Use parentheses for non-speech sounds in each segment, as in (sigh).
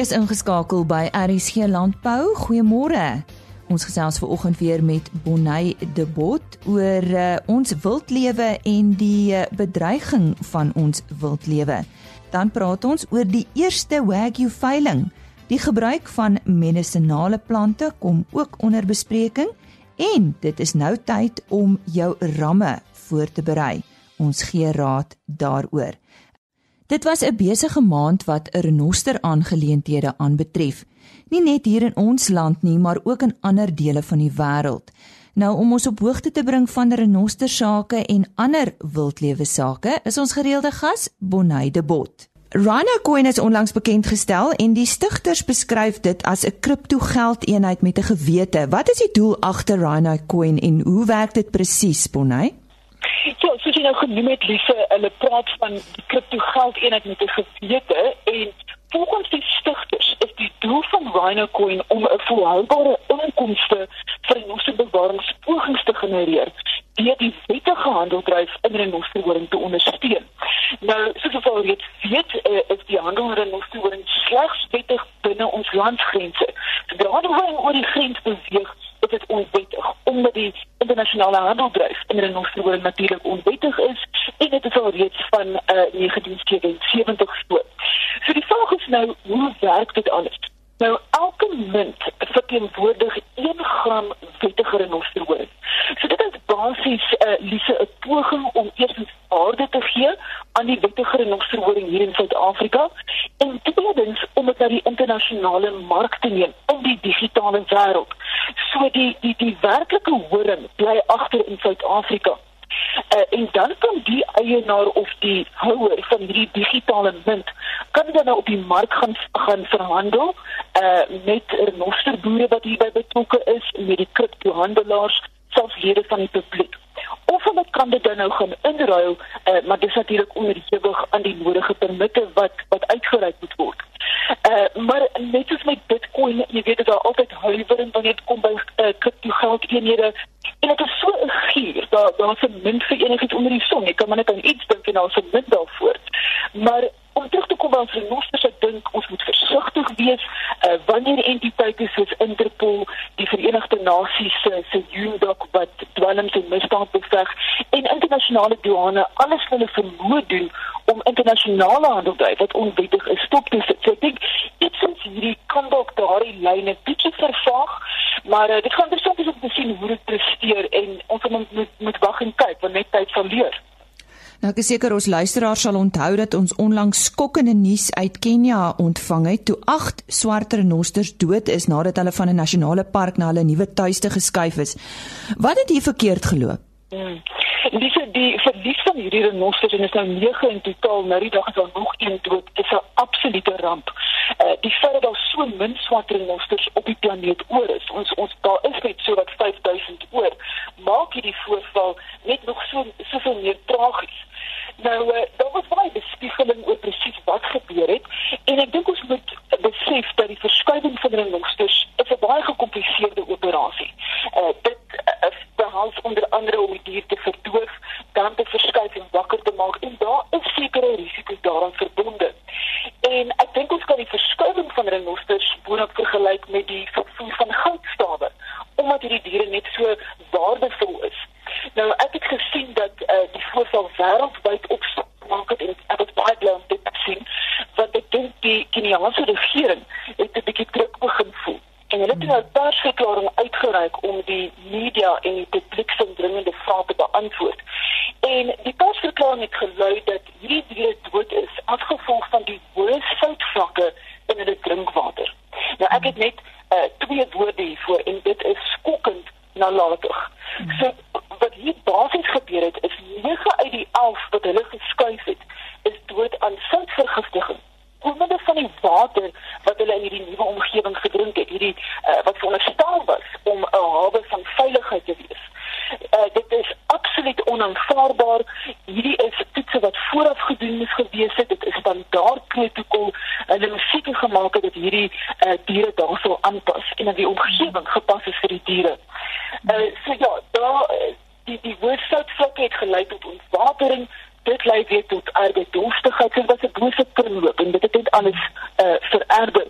is ingeskakel by RSG Landbou. Goeiemôre. Ons gesels ver oggend weer met Bonnie De Bot oor uh, ons wildlewe en die uh, bedreiging van ons wildlewe. Dan praat ons oor die eerste Wagyu veiling. Die gebruik van medisonale plante kom ook onder bespreking en dit is nou tyd om jou ramme voor te berei. Ons gee raad daaroor. Dit was 'n besige maand wat renoster aangeleenthede aanbetref. Nie net hier in ons land nie, maar ook in ander dele van die wêreld. Nou om ons op hoogte te bring van renoster sake en ander wildlewe sake, is ons gereelde gas Bonnie de Bot. Rhino Coin is onlangs bekend gestel en die stigters beskryf dit as 'n kriptogeldeenheid met 'n gewete. Wat is die doel agter Rhino Coin en hoe werk dit presies, Bonnie? Soos jy nou genoem het, Lise, hulle praat van die kriptogeld eenheid met 'n gewete en volgens die stigters is die doel van Rhino Coin om 'n volhoubare inkomste vir renosterbewaringspogings te genereer deur die wettige handeldryf in renosterhoring te ondersteun. Nou, soos ons al reeds weet, uh, is die handel in renosterhoring slegs wettig binne ons landsgrense. Sodra die oor die grens beweeg, is dit onwettig omdat die internasionale handeldryf in renosterhoring natuurlik onwettig is en dit is al reeds van uh, 1977 so. So die vraag is nou, hoe werk dit alles? Nou elke munt verteenwoordig 1 gram wettige renosterhoring. So dit is basies 'n uh, lise 'n poging om eers waarde te gee aan die wettige renosterhoring hier in Suid-Afrika en tweedens om dit na die internasionale mark te neem in die digitale wêreld. So die die die werklike horing bly agter in Suid-Afrika. Uh, en dan kan die eienaar of die houer van hierdie digitale munt kan dan nou op die mark gaan gaan verhandel uh met renosterboere wat hierby betrokke is met die kriptohandelaars selfs lede van die publiek of hulle kan dit dan nou gaan inruil uh, maar dis natuurlik onderhewig aan die nodige permitte wat wat uitgereik moet word. Uh maar net soos met Bitcoin, jy weet dit daar altyd huiwering wanneer dit kom by uh, kriptogeld eenhede en dit is so 'n gier daar daar's 'n min vir enigiets onder die son. Jy kan maar net aan iets dink en daar's 'n min daarvoor. Maar om terug te kom by ons renosters, ek dink ons moet versigtig wees uh, wanneer entiteite soos Interpol, die Verenigde Nasies se se UNODC wat dwelms en misdaad beveg en internasionale douane alles hulle vermoë doen om internasionale handeldryf wat onwettig is stop te sit. So ek dink hierdie kan dalk daardie lyne bietjie vervaag, maar uh, dit gaan interessant wees om te sien hoe dit presteer en ons moet moet, moet wag en kyk want net tyd sal leer. Nou ek is seker ons luisteraars sal onthou dat ons onlangs skokkende nuus uit Kenja ontvang het toe 8 swart renosters dood is nadat hulle van 'n nasionale park na hulle nuwe tuiste geskuif is. Wat het hier verkeerd geloop? Hmm. Dis die verlies van hierdie renosters en is nou 9 in totaal, nou die dag is daar nog een dood. Dit is 'n absolute ramp. Uh die feit dat daar so min swart renosters op die planeet oor is. Ons ons daar is net so wat 5000 oor. Maak hierdie voorval net nog so soveel meer tragies. Nou uh, daar was baie bespiegeling oor presies wat gebeur het en ek dink ons moet besef dat die verskuiving van renosters 'n baie gekompliseerde operasie. Uh dit behels onder andere om die dier te verdoof, dan te verskuif en wakker te maak en daar is sekere risiko's daaraan verbonde. En ek dink ons kan die verskuiving van renosters boonop vergelyk met die vervoer van goudstawe omdat hierdie diere net so waardevol is. Nou ek het gesien dat uh, die voorval wêreldwyd opsmaak het en ek het baie bly om dit te sien want ek dink die Keniaanse regering het 'n bietjie druk begin voel. En hulle het nou 'n persverklaring uitgereik om die media en die publiek se dringende vrae te beantwoord. En die persverklaring het gelui dat hierdie diere dood is as gevolg van die hoë soutvlakke in hulle drinkwater. Nou ek het net uh, twee woorde hiervoor en dit is skokkend nalatig. So wat hier basies gebeur het is 9 uit die 11 wat hulle geskuif het is dood aan soutvergiftiging. Omdat van die water wat hulle in hierdie omgewing gedrink het, hierdie uh, wat veronderstel was om 'n hawe van veiligheid te wees. Uh, dit is absoluut onaanvaarbaar. Hierdie is toetse wat vooraf gedoen is gewees het. Dit is standaard protokol. Hulle het seker gemaak dat hierdie uh, diere daarso aanpas en dat die omgewing gepas is vir die diere. Uh, so ja, daar die die woordsout het gelei tot ontwatering dit lei weer tot arbeiddorstigheid en wat 'n bose kringloop en dit het alles uh, vererger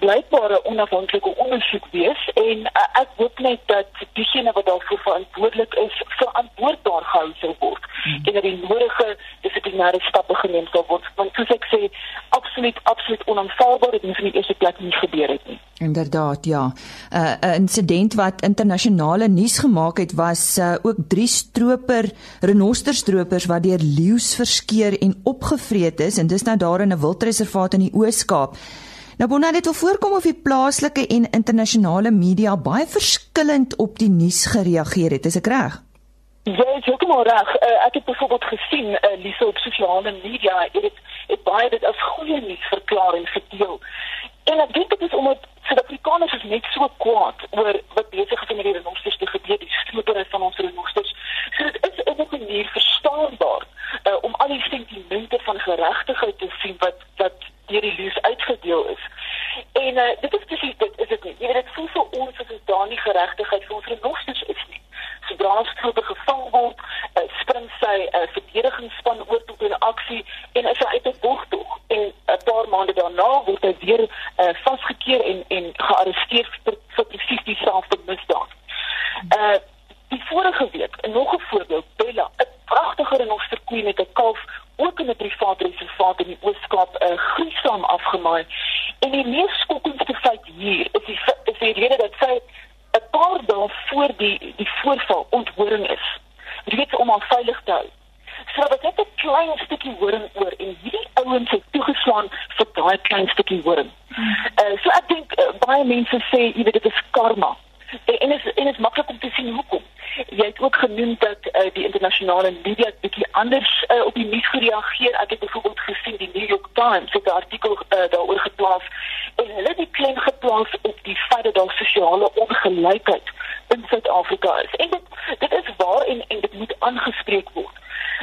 blykbaar 'n onafhanklike ondersoek wees en uh, ek hoop net dat diegene wat daarvoor verantwoordelik is, verantwoordbaar gehou sal word hmm. en dat die nodige dissiplinêre stappe geneem sal word. Want soos ek sê, absoluut absoluut onaanvaarbaar dit moet in die eerste plek nie gebeur het nie. Inderdaad, ja. 'n uh, insident wat internasionale nuus gemaak het was uh, ook drie stroper renosterstropers wat deur leeu's verskeer en opgevreet is en dis nou daar in 'n wildreservaat in die Oos-Kaap. Nou Bonet het voorkom of die plaaslike en internasionale media baie verskillend op die nuus gereageer het. Is ek reg? Ja, ek het ook reg. Uh, ek het byvoorbeeld gesien uh, Lisa op sosiale media het dit het baie dit as goeie nuus verklaar en gedeel. En ek dink dit is omdat Suid-Afrikaners is net so kwaad oor wat besig is met die renosters te gebeur, die stropery van ons renosters. So dit is in 'n manier verstaanbaar uh, om al die sentimente van geregtigheid te sien wat wat deur die lees uitgedeel is. En uh, dit is presies dit is dit nie. Jy weet dit voel vir ons as is daar nie geregtigheid vir ons renosters is nie. Sodra ons troepe gevang word, uh, spring sy 'n uh, verdedigingsspan oor tot 'n aksie en is uit 'n boegtog en 'n paar maande daarna word hy weer uh, vasgekeer en en gearresteer vir, vir presies dieselfde misdaad. Uh die vorige week, nog 'n voorbeeld, Bella, 'n pragtige renosterkoei met 'n kalf ook in 'n privaat reservaat in die 'n uh, gruisam afgemaai. En die mees skokkendste feit hier is die is die rede dat sy 'n paar dae voor die die voorval onthoring is. Reeds om haar veilig te hou. So wat net 'n klein stukkie horing oor en hierdie ouens het toegeslaan vir daai klein stukkie horing. Uh, so ek dink uh, baie mense sê jy weet dit is karma. En en is en is maklik om te sien hoekom jy het ook genoem dat uh, die internasionale media bietjie anders uh, op die Times het 'n artikel uh, daaroor geplaas en hulle het die klem geplaas op die feit dat daar sosiale ongelykheid in Suid-Afrika is. En dit dit is waar en en dit moet aangespreek word.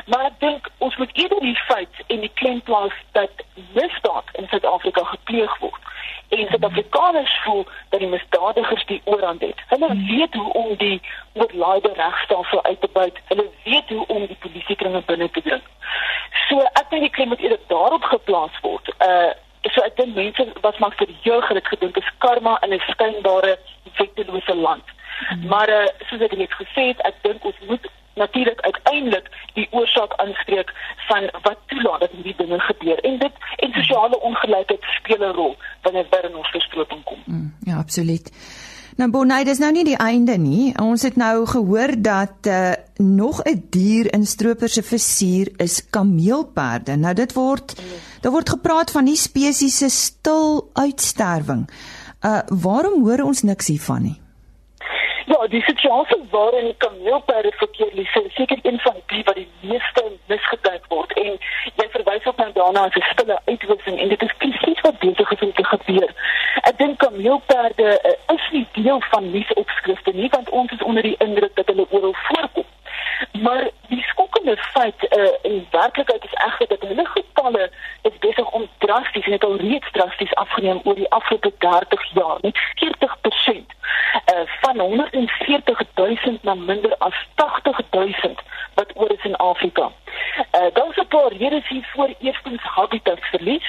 Maar ek dink ons moet eerder die feit en die klem plaas dat misdaad in Suid-Afrika gepleeg word en Suid-Afrikaners voel dat die misdadigers die oorhand het. Hulle hmm. weet hoe om die oorlaaide regstelsel uit te buit. Hulle weet hoe om die polisiekringe binne te dring. So ek dink die klem moet eerder daarop geplaas word. Uh so ek dink mense wat maar vir jeug het gedink is karma in 'n skynbare wettelose land. Hmm. Maar uh, soos ek net gesê het, ek dink ons moet natuurlik uiteindelik die oorsaak aanspreek van wat toelaat dat hierdie dinge gebeur en dit en sosiale ongelykheid speel 'n rol wanneer dit by ons verstrooting kom. Mm, ja, absoluut. Nou Bonnie, dis nou nie die einde nie. Ons het nou gehoor dat uh, nog 'n dier in stroper se versuur is kameelperde. Nou dit word daar word gepraat van die spesies se stil uitsterwing. Uh waarom hoor ons niks hiervan nie? Ja, die situasie waarin kameelperde verkeer is seker een van die wat die meeste misgeduik word en jy verwys op nou daarna as 'n stille uitwissing en dit is presies wat besig is om te gebeur. Ek dink kameelperde uh, is nie deel van nuusopskrifte nie want ons is onder die indruk dat hulle oral voorkom. Maar die skokkende feit uh, in werklikheid is egter dat hulle getalle is besig om drasties en het al reeds drasties afgeneem oor die afgelope 30 jaar met 40% uh, van 140 000 na minder as 80 000 wat oor is in Afrika. Uh, Daar is 'n paar redes hiervoor. Eerstens habitatsverlies.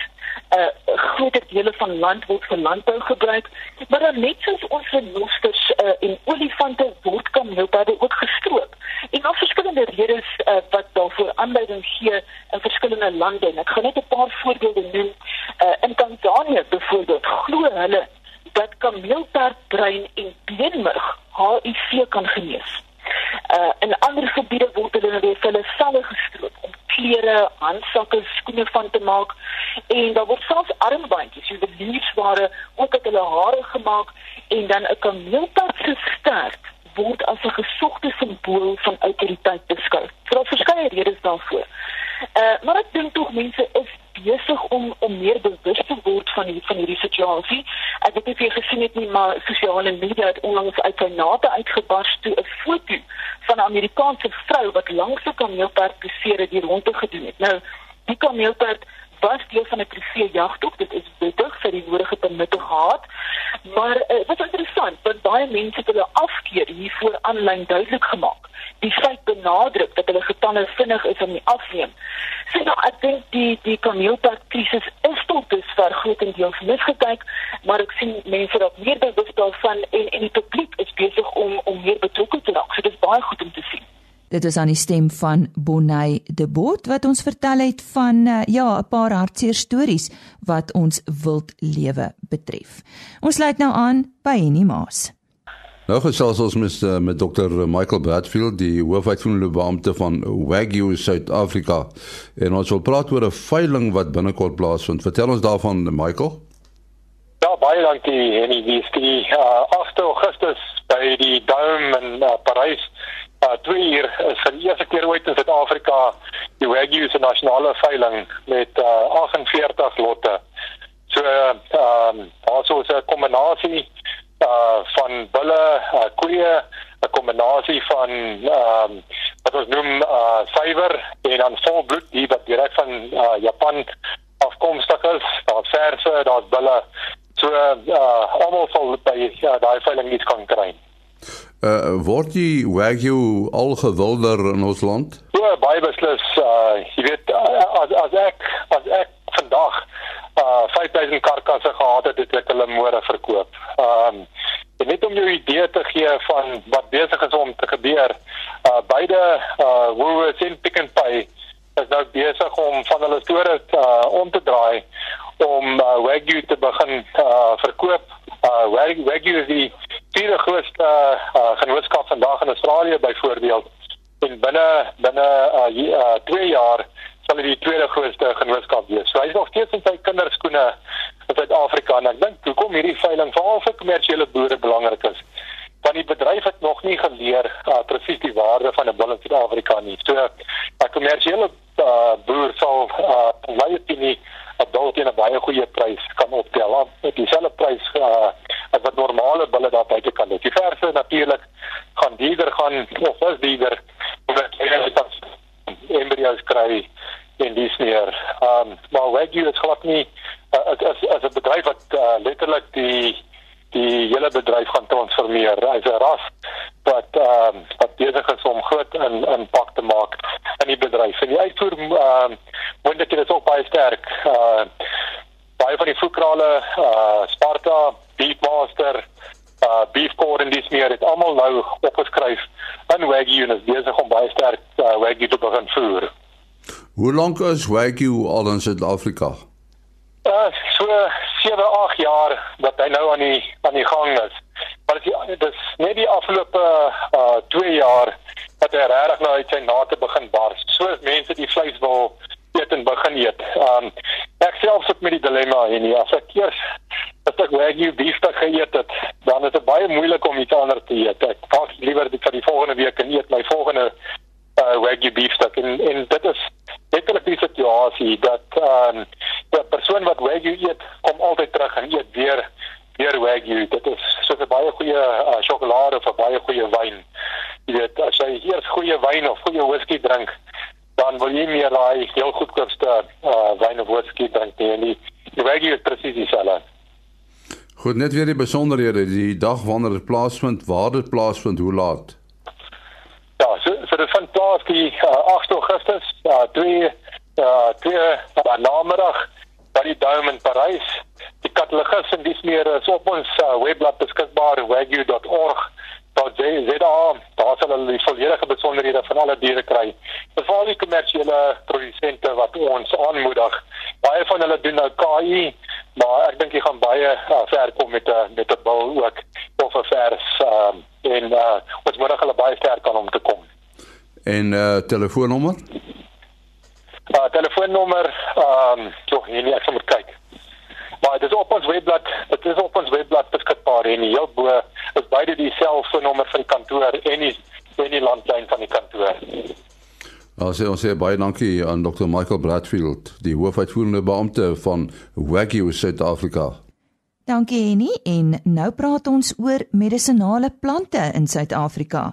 Uh, groter dele van land word vir landbou gebruik, maar dan net soos ons renosters uh, en olifante word kameelperde ook gestroop. En daar verskillende redes uh, wat daarvoor aanleiding gee in verskillende lande. Ek gaan net 'n paar voorbeelde noem. Uh, in Tanzanië byvoorbeeld glo hulle dat kameelperdbrein en beenmerg HIV kan genees. Uh in ander gebiede word hulle weer hulle selle gestroop om klere, handsakke, skoene van te maak en daar word selfs armbandjies, juweliersware ook uit hulle hare gemaak en dan 'n kameelperd se stert word as 'n gesogte simbool van autoriteit beskou. Daar is verskeie redes daarvoor. Uh maar ek dink tog mense is besig om om meer bewus te word van die, van hierdie situasie. Ek weet nie of jy gesien het nie, maar sosiale media het onlangs uit sy nate uitgebars toe 'n foto van 'n Amerikaanse vrou wat langs 'n kameelperd beseer het, die rondte gedoen het. Nou, die kameelperd was deel van 'n trofee jagtog. Dit is wettig vir die nodige permitte gehad. Maar uh, wat interessant, want baie mense het hulle afkeer hiervoor aanlyn duidelik gemaak. Die feit benadruk dat hulle getalle vinnig is om die afneem. So nou, ek dink die die kameelperd krisis is tot dusver grootendeels misgekyk, maar ek sien mense raak meer bewus daarvan en en die publiek is besig om om meer betrokke te raak. So dit is baie goed om sien. Dit is aan die stem van Bonnie De Bot wat ons vertel het van uh, ja, 'n paar hartseer stories wat ons wildlewe betref. Ons sluit nou aan by Henny Maas. Nou gesels ons met uh, met Dr Michael Bradfield, die hoofuitvoerende beampte van Wagyu Suid-Afrika. En ons wil praat oor 'n veiling wat binnekort plaasvind. Vertel ons daarvan, Michael. Ja, baie dankie Henny. Dis die uh, 8 Augustus by die Dome in uh, Parys uh, twee uur is vir die eerste keer ooit in Suid-Afrika die Wagyu se nasionale veiling met uh, 48 lotte. So ehm uh, also 'n kombinasie uh, van bulle, uh, koeie, 'n kombinasie van ehm um, wat ons noem uh suiwer en dan volbloed die wat direk van uh, Japan afkomstig is. Daar's verse, daar's bulle. So uh almal sal by ja, daai veiling iets kan kry. Uh, word die wagyu al gewilder in ons land? Ja, baie beslis. Uh, jy weet uh, as as ek as ek vandag uh 5000 karkasse gehad het, het ek hulle môre verkoop. Um net om jou idee te gee van wat besig is om te gebeur. Uh beide uh Woolworths en Pick n Pay is nou besig om van hulle store uh om te draai om uh, wagyu te begin uh verkoop. Uh wagyu is die vierde grootste uh, genootskap vandag in Australië byvoorbeeld en binne binne uh, uh, 2 jaar sal dit die tweede grootste genootskap wees. So hy is nog steeds in sy kinderskoene in Suid-Afrika en ek dink hoekom hierdie veiling veral vir kommersiële boere belangrik is. Want die bedryf het nog nie geleer uh, presies die waarde van 'n bil in Suid-Afrika nie. So 'n kommersiële uh, boer sal uh, baie nie 'n bil teen 'n baie goeie prys kan optel. Met dieselfde prys uh, as wat normale bulle daar buite kan doen. Die verse natuurlik gaan dierder gaan of is dierder omdat jy dan embryos kry en dis meer. Ehm um, maar Wagyu is glad nie uh, as as 'n bedryf wat uh, letterlik die die hele bedryf gaan transformeer. Hy's 'n ras wat ehm um, wat besig is om groot in impak te maak in die bedryf. En die uitvoer ehm um, moontlik is ook baie sterk. Uh baie van die voerkrale uh Sparta Beefmaster, uh Beefcore en dis meer het almal nou opgeskryf in Wagyu en is besig om baie sterk uh, Wagyu te begin voer. Hoe lank is Wagyu al in Suid-Afrika? Uh so 7, 8 jaar wat hy nou aan die aan die gang is. Maar dit is net die afgelope uh 2 jaar dat hy regtig nou uit sy nate begin bars. So mense die vleis wil eet en begin eet. Um ek self sit met die dilemma hier nie. As ek eers as ek wagyu beefstuk geëet het, dan is dit baie moeilik om iets anders te eet. Ek pas liewer dit vir die volgende week en eet my volgende uh, wagyu beefstuk en en dit is letterlik die situasie dat ehm um, die persoon wat wagyu eet, kom altyd terug en eet weer weer wagyu. Dit is so 'n baie goeie uh, sjokolade of 'n baie goeie wyn. Jy weet, as jy eers goeie wyn of goeie whisky drink, dan wil jy meer daai heel goedkoopste uh, wyn of whisky drink nie. Die, die wagyu is presies dieselfde. Goed, net weer die besonderhede, die dag wanneer dit plaasvind, waar dit plaasvind, hoe laat? Ja, so so dit vind plaas die uh, 8 Augustus, uh, 2 uh 2 uh, namiddag by die Dome in Parys. Die katalogus en dis meer is op ons uh, webblad beskikbaar wagyu.org. Daar sê jy daar, daar sal hulle die volledige besonderhede van alle diere kry. Veral die kommersiële produsente wat ons aanmoedig. Baie van hulle doen nou KI maar ek dink jy gaan baie uh, ver kom met 'n uh, met 'n bil ook of 'n vers uh, en uh, ons moet hulle baie sterk kan om te kom. En uh telefoonnommer? Uh telefoonnommer ehm um, tog nee ek moet kyk. Maar dit is op ons webblad, dit is op ons webblad beskikbaar en heel bo is beide die selfoonnommer van die kantoor en die en die landlyn van die kantoor. Ons sê ons sê baie dankie aan Dr. Michael Bradfield, die hoofuitvoerende beampte van Wagyu Suid-Afrika. Dankie Henny en nou praat ons oor medisinale plante in Suid-Afrika.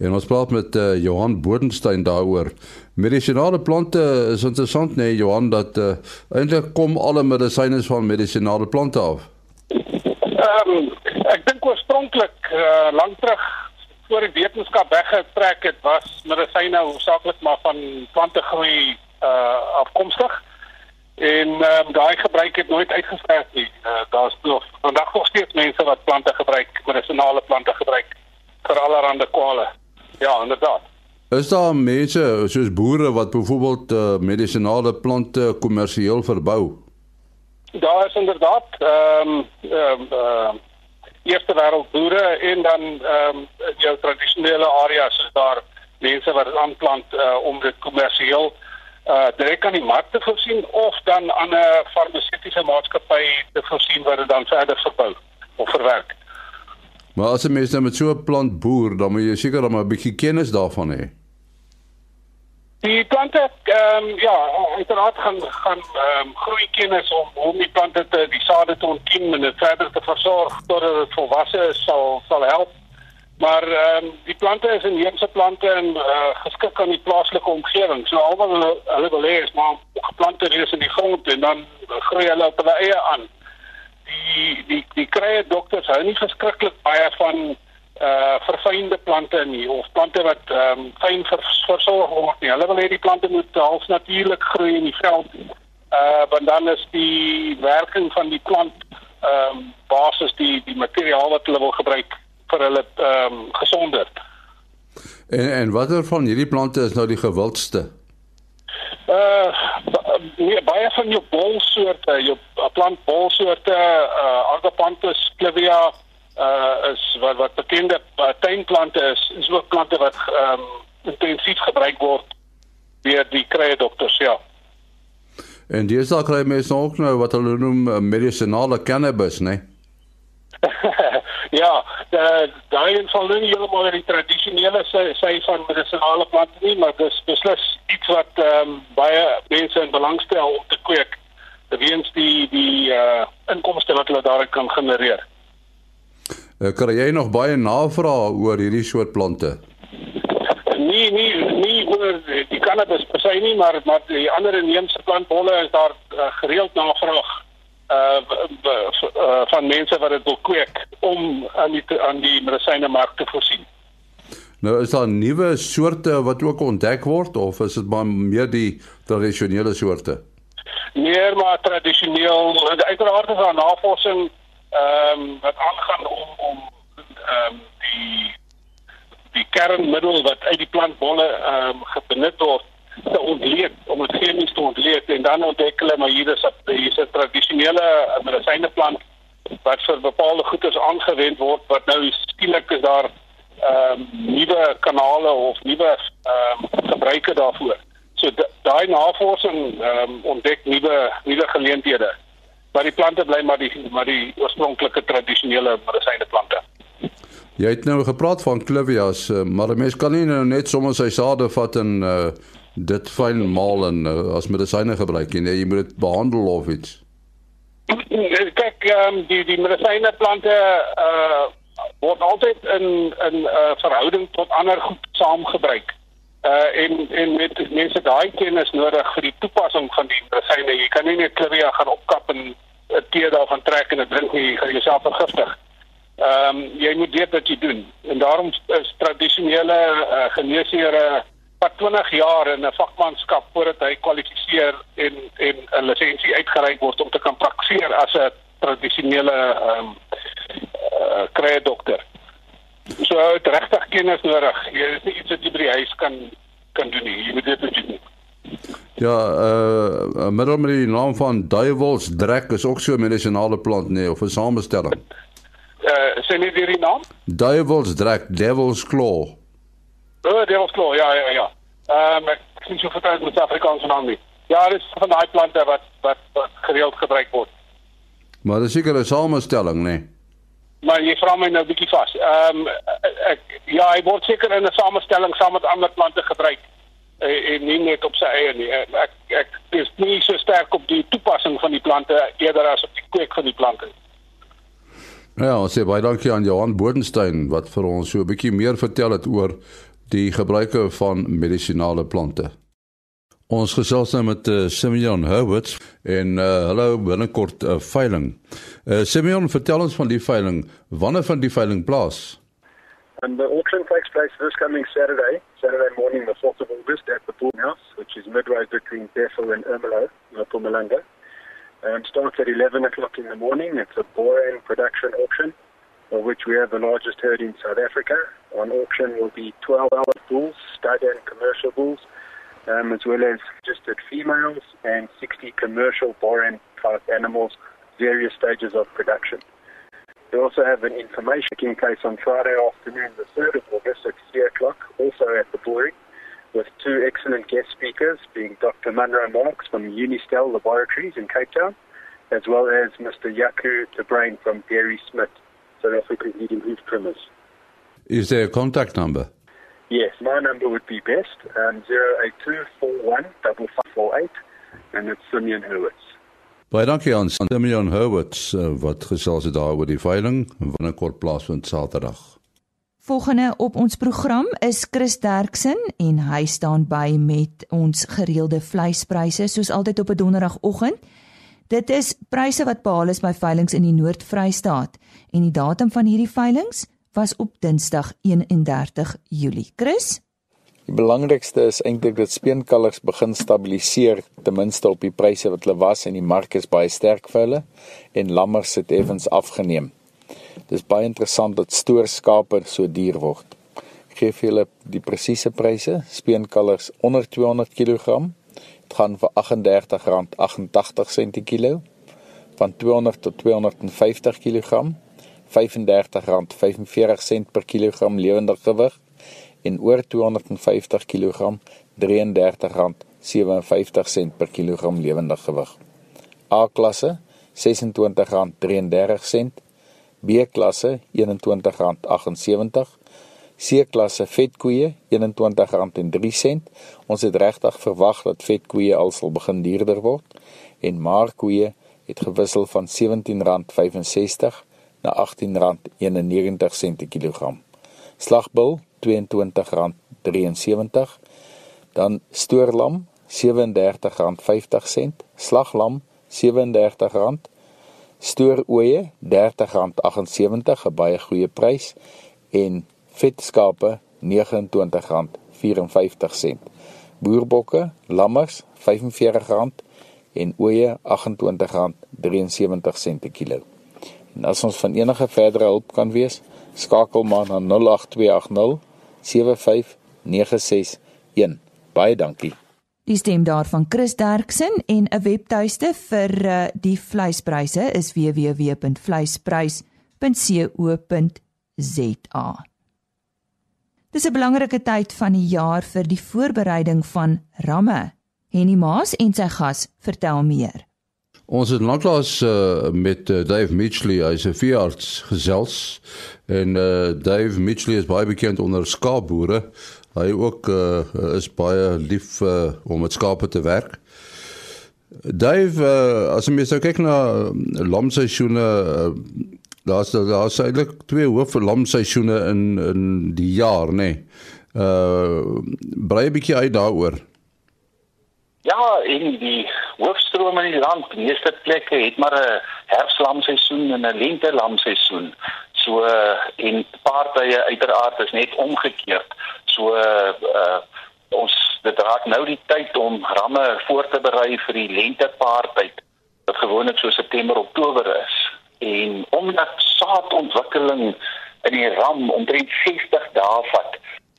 En ons praat met uh, Johan Bodenstein daaroor. Medisinale plante is interessant nee Johan dat uh, eintlik kom alle medisyne van medisinale plante af. Ehm um, ek dink oorspronklik uh, lank terug voor die wetenskap weggetrek het, was medisyne hoofsaaklik maar van plante groei uh afkomstig. En ehm um, daai gebruik het nooit uitgesterf nie. Uh, Daar's nog vandag nog steeds mense wat plante gebruik, medisinale plante gebruik vir allerlei kwale. Ja, inderdaad. Is daar mense soos boere wat byvoorbeeld uh, medisinale plante kommersieel verbou? Daar is inderdaad ehm um, ehm um, uh, eerste wêreld boere en dan ehm um, jou tradisionele areas is daar mense wat dit aanplant uh, om dit kommersieel uh direk aan die mark te voorsien of dan aan 'n farmaseutiese maatskappy te voorsien wat dit dan verder verbou of verwerk. Maar as 'n mens nou met so 'n plant boer, dan moet jy seker dan 'n bietjie kennis daarvan hê. Die plante ehm um, ja, uiteraard gaan gaan ehm um, groei kennis om om die plante te die sade te ontkiem en dit verder te versorg totdat dit volwasse is sal sal help. Maar ehm um, die plante is inheemse plante en uh, geskik aan die plaaslike omgewing. So almal hulle hulle wil hê is maar geplante reeds in die grond en dan groei hulle op hulle eie aan. Die die die krye dokters hou nie verskriklik baie van uh verfynde plante nie of plante wat ehm um, fyn vers, versorg word nie. Hulle wil hê die plante moet half natuurlik groei in die veld. Uh want dan is die werking van die plant ehm um, basis die die materiaal wat hulle wil gebruik vir hulle ehm um, gesonder. En en watter van hierdie plante is nou die gewildste? Uh nee, baie van jou bolsoorte, jou plant bolsoorte, uh Agapanthus clivia uh is wat wat bekende uh, tuinplante is, is ook plante wat ehm um, intensief gebruik word deur die krye dokters, ja. En dis ook kry mense ook nou wat hulle noem uh, medicinale cannabis, né? Nee? (laughs) ja, daai is al nie heeltemal die tradisionele sy, sy van medisinale plante nie, maar dis beslis iets wat ehm um, baie mense in belang stel om te kweek weens die die uh inkomste wat hulle daarin kan genereer. Uh, kry jy nog baie navrae oor hierdie soort plante? Nee, nee, nee oor die cannabis per se nie, maar maar die ander inheemse plantbolle is daar uh, gereeld navraag uh, uh van mense wat dit wil kweek om aan die aan die medisyne mark te voorsien. Nou is daar nuwe soorte wat ook ontdek word of is dit maar meer die tradisionele soorte? Meer maar tradisioneel. Uiteraard is daar navorsing ehm um, wat aangaan om om ehm um, die die kernmiddel wat uit die plantbolle ehm um, gebenut word te ontleed om dit chemies te ontleed en dan ontdek hulle maar hier is 'n hier is 'n tradisionele medisyne plant wat vir bepaalde goeders aangewend word wat nou skielik is daar ehm um, nuwe kanale of nuwe ehm um, gebruike daarvoor. So daai navorsing ehm um, ontdek nuwe nuwe geleenthede. Maar die plante bly maar die maar die oorspronklike tradisionele medisyne plante. Jy het nou gepraat van clivias, eh, maar 'n mens kan nie nou net sommer sy sade vat en uh dit fyn maal en uh, as medisyne gebruik en nee, jy moet dit behandel of iets. Kyk, um, die die medisyne plante uh word altyd in in 'n uh, verhouding tot ander goed saamgebruik. Uh en en met mense daai kennis nodig vir die toepassing van die medisyne. Jy kan nie net klivia gaan opkap en 'n tee daarvan trek en dit drink nie, jy gaan jouself vergiftig. Ehm um, jy moet weet wat jy doen. En daarom is tradisionele uh, geneesere wat 20 jaar in 'n vakmanskap voordat hy kwalifiseer en en 'n lisensie uitgereik word om te kan praktiseer as 'n tradisionele ehm um, uh, krye dokter. So het regtig kennis nodig. Jy is nie iets wat jy by die huis kan kan doen nie. Jy moet dit doen. Ja, uh middel met die naam van duivels drek is ook so 'n medisinale plant nee of 'n samestelling. Uh sê nie die naam? Duivels drek, devil's claw. Oh, Devil's Claw, ja, ja, ja. Ehm um, ek sien so vertel met Afrikaanse naam nie. Ja, dit is van daai plante wat wat, wat gereeld gebruik word. Maar dis seker 'n samestelling, nê? Nee. Maar jy vra my nou bietjie vas. Ehm um, ek ja, hy word seker in 'n samestelling saam met ander plante gebruik eh, en nie net op sy eie nie. Ek ek is nie so sterk op die toepassing van die plante eerder as op die kweek van die plante. Ja, ons sê baie dankie aan Johan Bodenstein wat vir ons so 'n bietjie meer vertel het oor die gebruike van medisinale plante. Ons gesels nou met uh, Simeon Herbert en uh, hallo binnekort 'n uh, veiling. Uh, Simeon, vertel ons van die veiling. Wanneer vind die veiling plaas? And the auction takes place this coming Saturday, Saturday morning, the 4th of August, at the Pool House, which is midway between Bethel and Ermelo, Mpumalanga. Um, starts at 11 o'clock in the morning. It's a Boran production auction, of which we have the largest herd in South Africa. On auction will be 12 hour bulls, stud and commercial bulls, um, as well as registered females and 60 commercial Boran type animals, various stages of production. We also have an information place on Friday afternoon, the 3rd of August at 3 o'clock, also at the Boring, with two excellent guest speakers, being Dr. Munro Marks from Unistel Laboratories in Cape Town, as well as Mr. Yaku De Brain from Dairy Smith, South Africa's leading hoof trimmers. Is there a contact number? Yes, my number would be best, um, 08241 and it's Simeon Hurwitz. Baie dankie aan Simeon Hurwitz uh, wat gesels het daar oor die veiling wanneer kort plaasvind Saterdag. Volgende op ons program is Chris Derksen en hy staan by met ons gereelde vleispryse soos altyd op 'n donderdagoggend. Dit is pryse wat behaal is by veilinge in die Noord-Vrystaat en die datum van hierdie veilinge was op Dinsdag 31 Julie. Chris Die belangrikste is eintlik dat speenkalvers begin stabiliseer ten minste op die pryse wat hulle was en die mark is baie sterk vir hulle en lammers het effens afgeneem. Dis baie interessant dat stoorskape so duur word. Ek gee vir julle die presiese pryse. Speenkalvers onder 200 kg dit gaan vir R38.88 per kilo. Van 200 tot 250 kg R35.45 per kilogram lewendige gewig en oor 250 kg R33.57 per kilogram lewendige gewig. A klasse R26.33, B klasse R21.78, C klasse vetkoeie R21.03. Ons het regtig verwag dat vetkoeie al sal begin duurder word en maarkoeie het gewissel van R17.65 na R18.91 per kilogram. Slagbil R22.73, dan stoorlam R37.50, slaglam R37, stooroeie R30.78, 'n baie goeie prys en vetskape R29.54. Boerbokke, lammers R45 en ooe R28.73 per kilo. En as ons van enige verdere hulp kan wees, skakel maar na 08280 75961. Baie dankie. Die stem daarvan Chris Derksen en 'n webtuiste vir uh, die vleispryse is www.vleisprys.co.za. Dis 'n belangrike tyd van die jaar vir die voorbereiding van ramme. Henny Maas en sy gas vertel meer. Ons het lanklaas uh, met uh, Dave Mitchley, hy's 'n veearts gesels en uh, Dave Mitchley is baie bekend onder skaapboere. Hy ook uh, is baie lief uh, om met skape te werk. Dave, uh, as jy sou kyk na lamseisoene, uh, daar's daar's eintlik twee hoof lamseisoene in in die jaar, nê. Nee. Uh brei 'n bietjie uit daaroor. Ja, in die hoofstroom in die land, die meeste plekke het maar 'n herfslamseisoen en 'n lentelamseisoen. So en paartye uiteraard is net omgekeerd. So uh ons dit raak nou die tyd om ramme voor te berei vir die lentepaartyd wat gewoonlik so September Oktober is. En omdat saadontwikkeling in die ram omtrent 60 dae vat,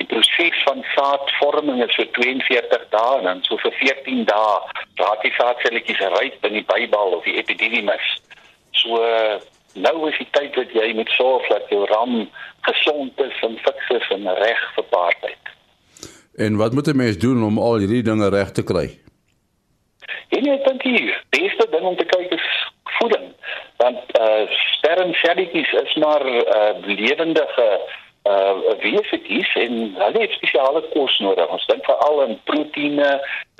die proses van saadvorming is so 42 dae en so vir 14 dae raak die saadselletjies ryp in die bybal of die epididymis. So nou is die tyd dat jy moet sorg dat jou ram gesond is en fiks is en reg vir paartyd. En wat moet 'n mens doen om al hierdie dinge reg te kry? En ek dink die beste ding om te kyk is voeding. Want eh uh, sterrenselletjies is maar uh, lewendige uh wesentjies en hulle het spesiale kos nodig. Ons dink veral aan proteïene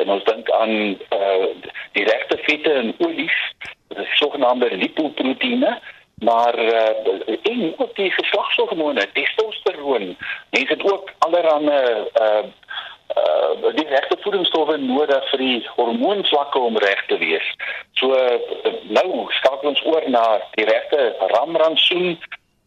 en ons dink aan uh die regte vette en olies, die sogenaamde lipoproteïene, maar uh en ook die geslagshormone, testosteron. Mense het ook allerlei uh uh die regte voedingsstowwe nodig vir die hormoonvlakke om reg te wees. So uh, nou skakel ons oor na die regte ramrantsoen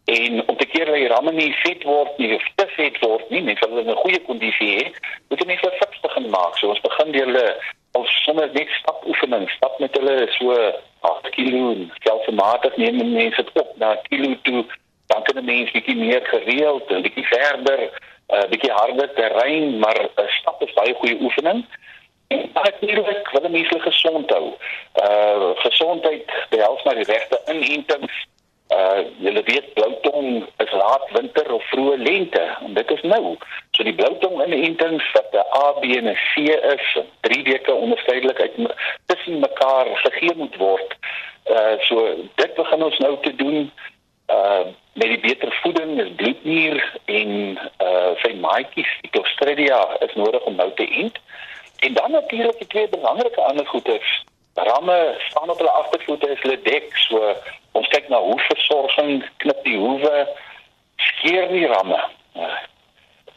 En om te keer dat die ramme nie vet word nie, of te vet word nie, mense wil 'n goeie kondisie hê, moet jy net so fiks begin maak. So ons begin deur hulle of sommer net stap oefening, stap met hulle so 8 kg, selfmatig neem mense dit op na kilo toe, dan kan 'n mens bietjie meer gereeld, 'n bietjie verder, 'n uh, bietjie harder terrein, maar 'n uh, stap is baie goeie oefening. Natuurlik wil mense gesond hou. Uh gesondheid behels maar die regte inentings. Uh julle weet bloutong is laat winter of vroeë lente en dit is nou. So die bloutong inentings wat 'n A, B en 'n C is, 3 weke onderskeidelik uit tussen mekaar gegee moet word. Uh so dit begin ons nou te doen uh met die beter voeding is bloednier en uh sy maatjies die Clostridia is nodig om nou te eet. En dan natuurlik die twee belangrike ander goeders. Ramme staan op hulle agtervoete is hulle dek. So ons kyk na hoe versorging knip die hoewe skeer die ramme. Uh,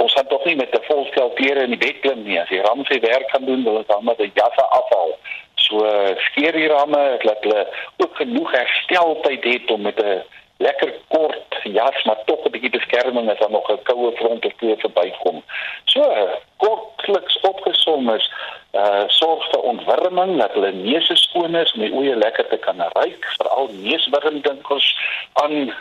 ons gaan tog nie met 'n volstel klere in die bed klim nie. As die ram sy werk gaan doen, wil ons dan met 'n jasse afhaal. So skeer die ramme dat hulle ook genoeg hersteltyd het om met 'n lekker kort jas maar tog 'n bietjie beskerming as daar nog 'n koue front of twee verbykom. So kortliks opgesom is uh sorg vir ontwarming dat hulle neuse skoon is die oeye lekker te kan ruik, veral neuswurmdinkels aan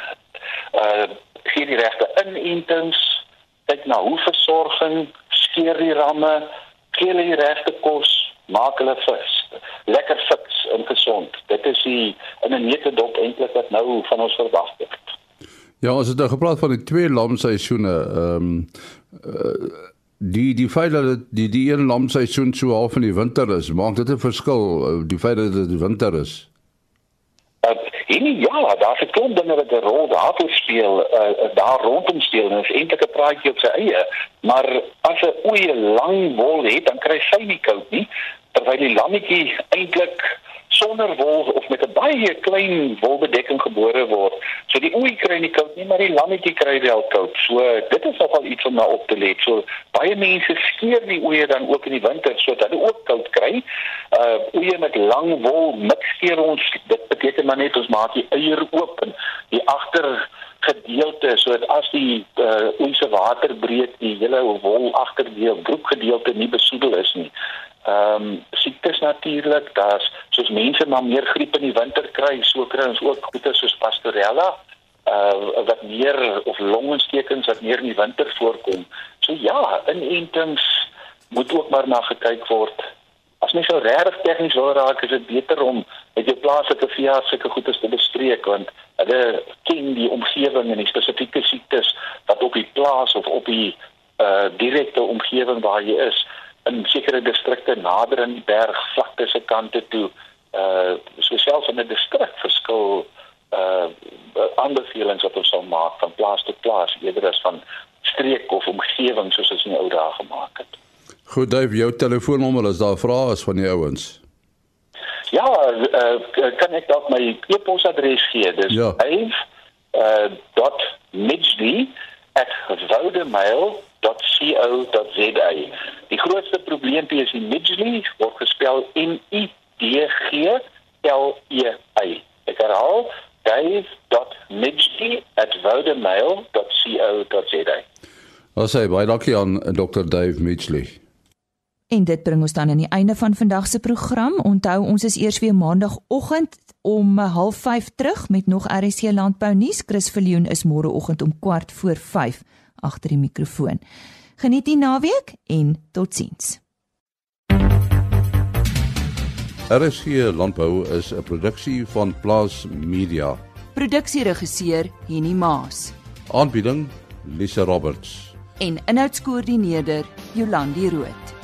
uh gee die regte inentings, kyk na hoe versorging, skeer die ramme, gee hulle die regte kos, maak hulle vis lekker fiks en gesond. Dit is die in 'n nette dop eintlik wat nou van ons verwag word. Ja, as dit nou gepraat van die twee lamseisoene, ehm um, uh, die die feit dat die die een lamseisoen so half in die winter is, maak dit 'n verskil, uh, die feit dat dit winter is. Uh, en ja, daar se klomp dinge wat 'n rol daar speel, uh, daar rondom speel, en is eintlik 'n praatjie op sy eie, maar as 'n oeye lang wol het, dan kry sy nie koud nie terwyl die lammetjie eintlik sonder wol of met 'n baie klein wolbedekking gebore word. So die ooi kry nie koud nie, maar die lammetjie kry wel koud. So dit is nogal iets om na op te let. So baie mense skeer die oeye dan ook in die winter sodat hulle ook koud kry. Uh oeye met lang wol mikskeer ons dit beteken maar net ons maak die eier oop en die agter gedeelte sodat as die uh, se water breek die hele wol agterdeel broekgedeelte nie besoedel is nie ehm um, siektes natuurlik, daar's soos mense maar meer griep in die winter kry, so kry ons ook goeie soos pastorella uh wat meer of longontstekings wat meer in die winter voorkom. So ja, inentings moet ook maar na gekyk word. As mens so regtig tegnies wil raak, is dit beter om met jou plaaslike veearts sulke goedes te bespreek want hulle ken die omgewing en die spesifieke siektes wat op die plaas of op die uh direkte omgewing waar jy is in sekere distrikte nader aan die bergvlakte se kante toe uh so selfs in 'n distrik verskil uh aanbevelings wat ons sal maak van plaas tot plaas eerder as van streek of omgewing soos ons in die ou dae gemaak het. Goed, Dave, jou telefoonnommer is daar vrae is van die ouens. Ja, uh, kan ek dalk my e-posadres gee? Dis ja. Dave uh dot midgley@voudemail .co.za. Die grootste probleempie is die Midgley word gespel M I D G L E Y. Ek herhaal dave.midgley@vodemail.co.za. Ons sê baie dankie aan Dr. Dave Midgley. En dit bring ons dan aan die einde van vandag se program. Onthou, ons is eers weer maandagooggend om 05:30 terug met nog RC Landbou nuus. Chris Viljoen is môreoggend om kwart voor 5 agter die mikrofoon. Geniet die naweek en totsiens. RSG Landbou is 'n produksie van Plaas Media. Produksieregisseur Henny Maas. Aanbieding Lisa Roberts. En inhoudskoördineerder Jolandi Root.